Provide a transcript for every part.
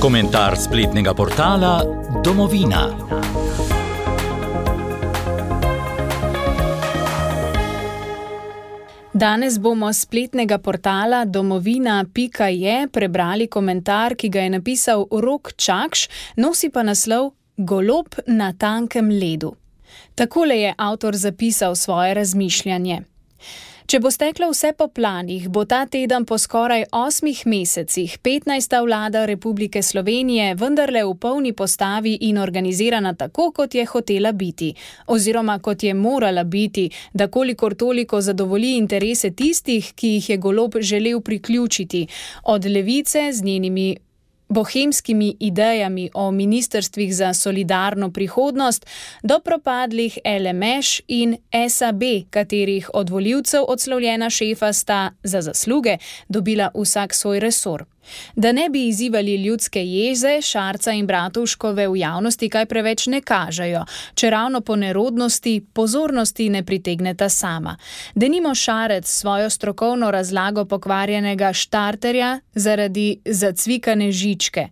Komentar spletnega portala Domovina. Danes bomo z spletnega portala domovina.je prebrali komentar, ki ga je napisal Rok Čakš, nosi pa naslov Golob na tankem ledu. Takole je avtor zapisal svoje razmišljanje. Če bo steklo vse po planih, bo ta teden po skoraj osmih mesecih 15. vlada Republike Slovenije vendarle v polni postavi in organizirana tako, kot je hotela biti, oziroma kot je morala biti, da kolikor toliko zadovolji interese tistih, ki jih je golob želel priključiti, od levice z njenimi bohemskimi idejami o ministrstvih za solidarno prihodnost do propadlih LMŠ in SAB, katerih od voljivcev odslovljena šefa sta za zasluge dobila vsak svoj resor. Da ne bi izzivali ljudske jeze, Šarca in Bratovškove v javnosti kaj preveč ne kažejo, če ravno po nerodnosti pozornosti ne pritegneta sama. Da nimo Šarec svojo strokovno razlago pokvarjenega štarterja zaradi zacvikane žičke.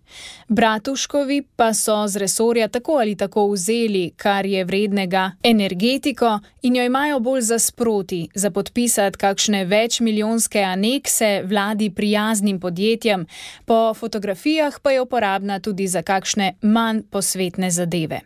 Bratovškovi pa so z resorja tako ali tako vzeli, kar je vrednega, energetiko in jo imajo bolj za sproti, za podpisati kakšne večmilijonske anekse vladi prijaznim podjetjem, po fotografijah pa je uporabna tudi za kakšne manj posvetne zadeve.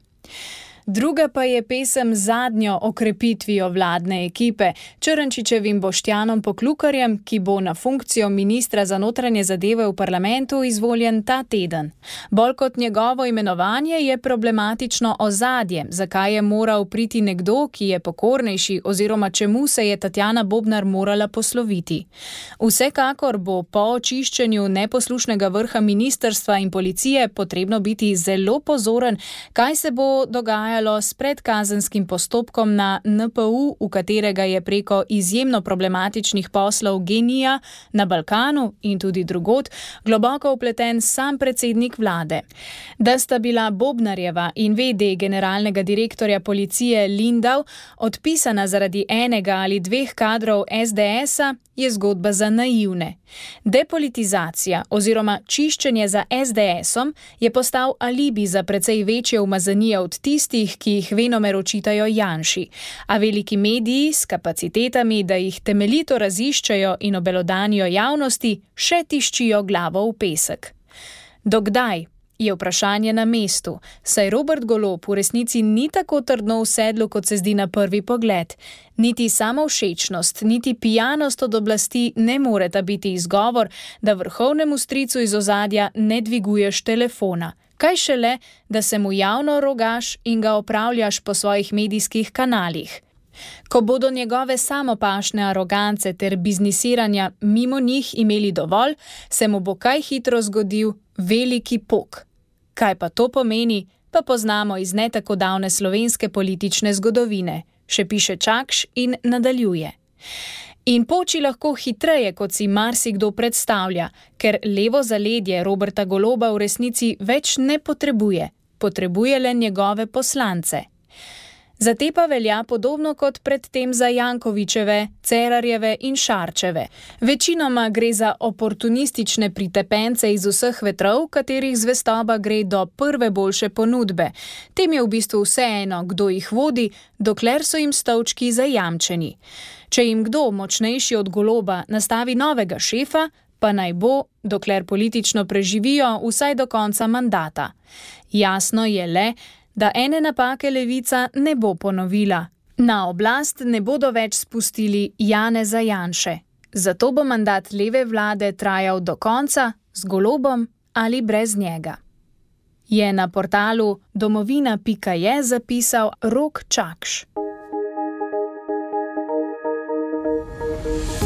Druga pa je pesem z zadnjo okrepitvijo vladne ekipe, Črnčičevim Boštjanom Poklukarjem, ki bo na funkcijo ministra za notranje zadeve v parlamentu izvoljen ta teden. Bolj kot njegovo imenovanje je problematično ozadje, zakaj je moral priti nekdo, ki je pokornejši oziroma čemu se je Tatjana Bobnar morala posloviti. Vsekakor bo po očiščenju neposlušnega vrha ministerstva in policije potrebno biti zelo pozoren, kaj se bo dogajalo dogajalo s predkazenskim postopkom na NPU, v katerega je preko izjemno problematičnih poslov genija na Balkanu in tudi drugot globoko upleten sam predsednik vlade. Da sta bila Bobnarjeva in VD generalnega direktorja policije Lindau odpisana zaradi enega ali dveh kadrov SDS-a, je zgodba za naivne. Depolitizacija oziroma čiščenje za SDS-om je postal alibi za precej večje umazanije od tistih, ki jih venomer očitajo Janši, a veliki mediji s kapacitetami, da jih temeljito raziščajo in obelodanijo javnosti, še tiščijo glavo v pesek. Dokdaj? je vprašanje na mestu, saj Robert Golop v resnici ni tako trdno v sedlu, kot se zdi na prvi pogled. Niti samo všečnost, niti pijanost od oblasti ne moreta biti izgovor, da vrhovnemu stricu iz ozadja ne dviguješ telefona. Kaj šele, da se mu javno rogaš in ga opravljaš po svojih medijskih kanalih. Ko bodo njegove samopašne arogance ter biznisiranja mimo njih imeli dovolj, se mu bo kaj hitro zgodil veliki pok. Kaj pa to pomeni, pa poznamo iz ne tako davne slovenske politične zgodovine, še piše Čakš in nadaljuje. In poči lahko hitreje, kot si marsikdo predstavlja, ker levo zaledje Roberta Goloba v resnici več ne potrebuje, potrebuje le njegove poslance. Za te pa velja podobno kot predtem za Jankovičeve, Cerarjeve in Šarčeve. Večinoma gre za oportunistične pritepence iz vseh vetrov, katerih zvestoba gre do prve boljše ponudbe. Tem je v bistvu vseeno, kdo jih vodi, dokler so jim stavčki zajamčeni. Če jim kdo močnejši od goloba nastavi novega šefa, pa naj bo, dokler politično preživijo, vsaj do konca mandata. Jasno je le, da ene napake levica ne bo ponovila. Na oblast ne bodo več spustili Jane za Janše. Zato bo mandat leve vlade trajal do konca, z golobom ali brez njega. Je na portalu domovina.je zapisal Rok Čakš.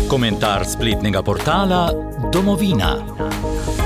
Komentar spletnega portala Domovina.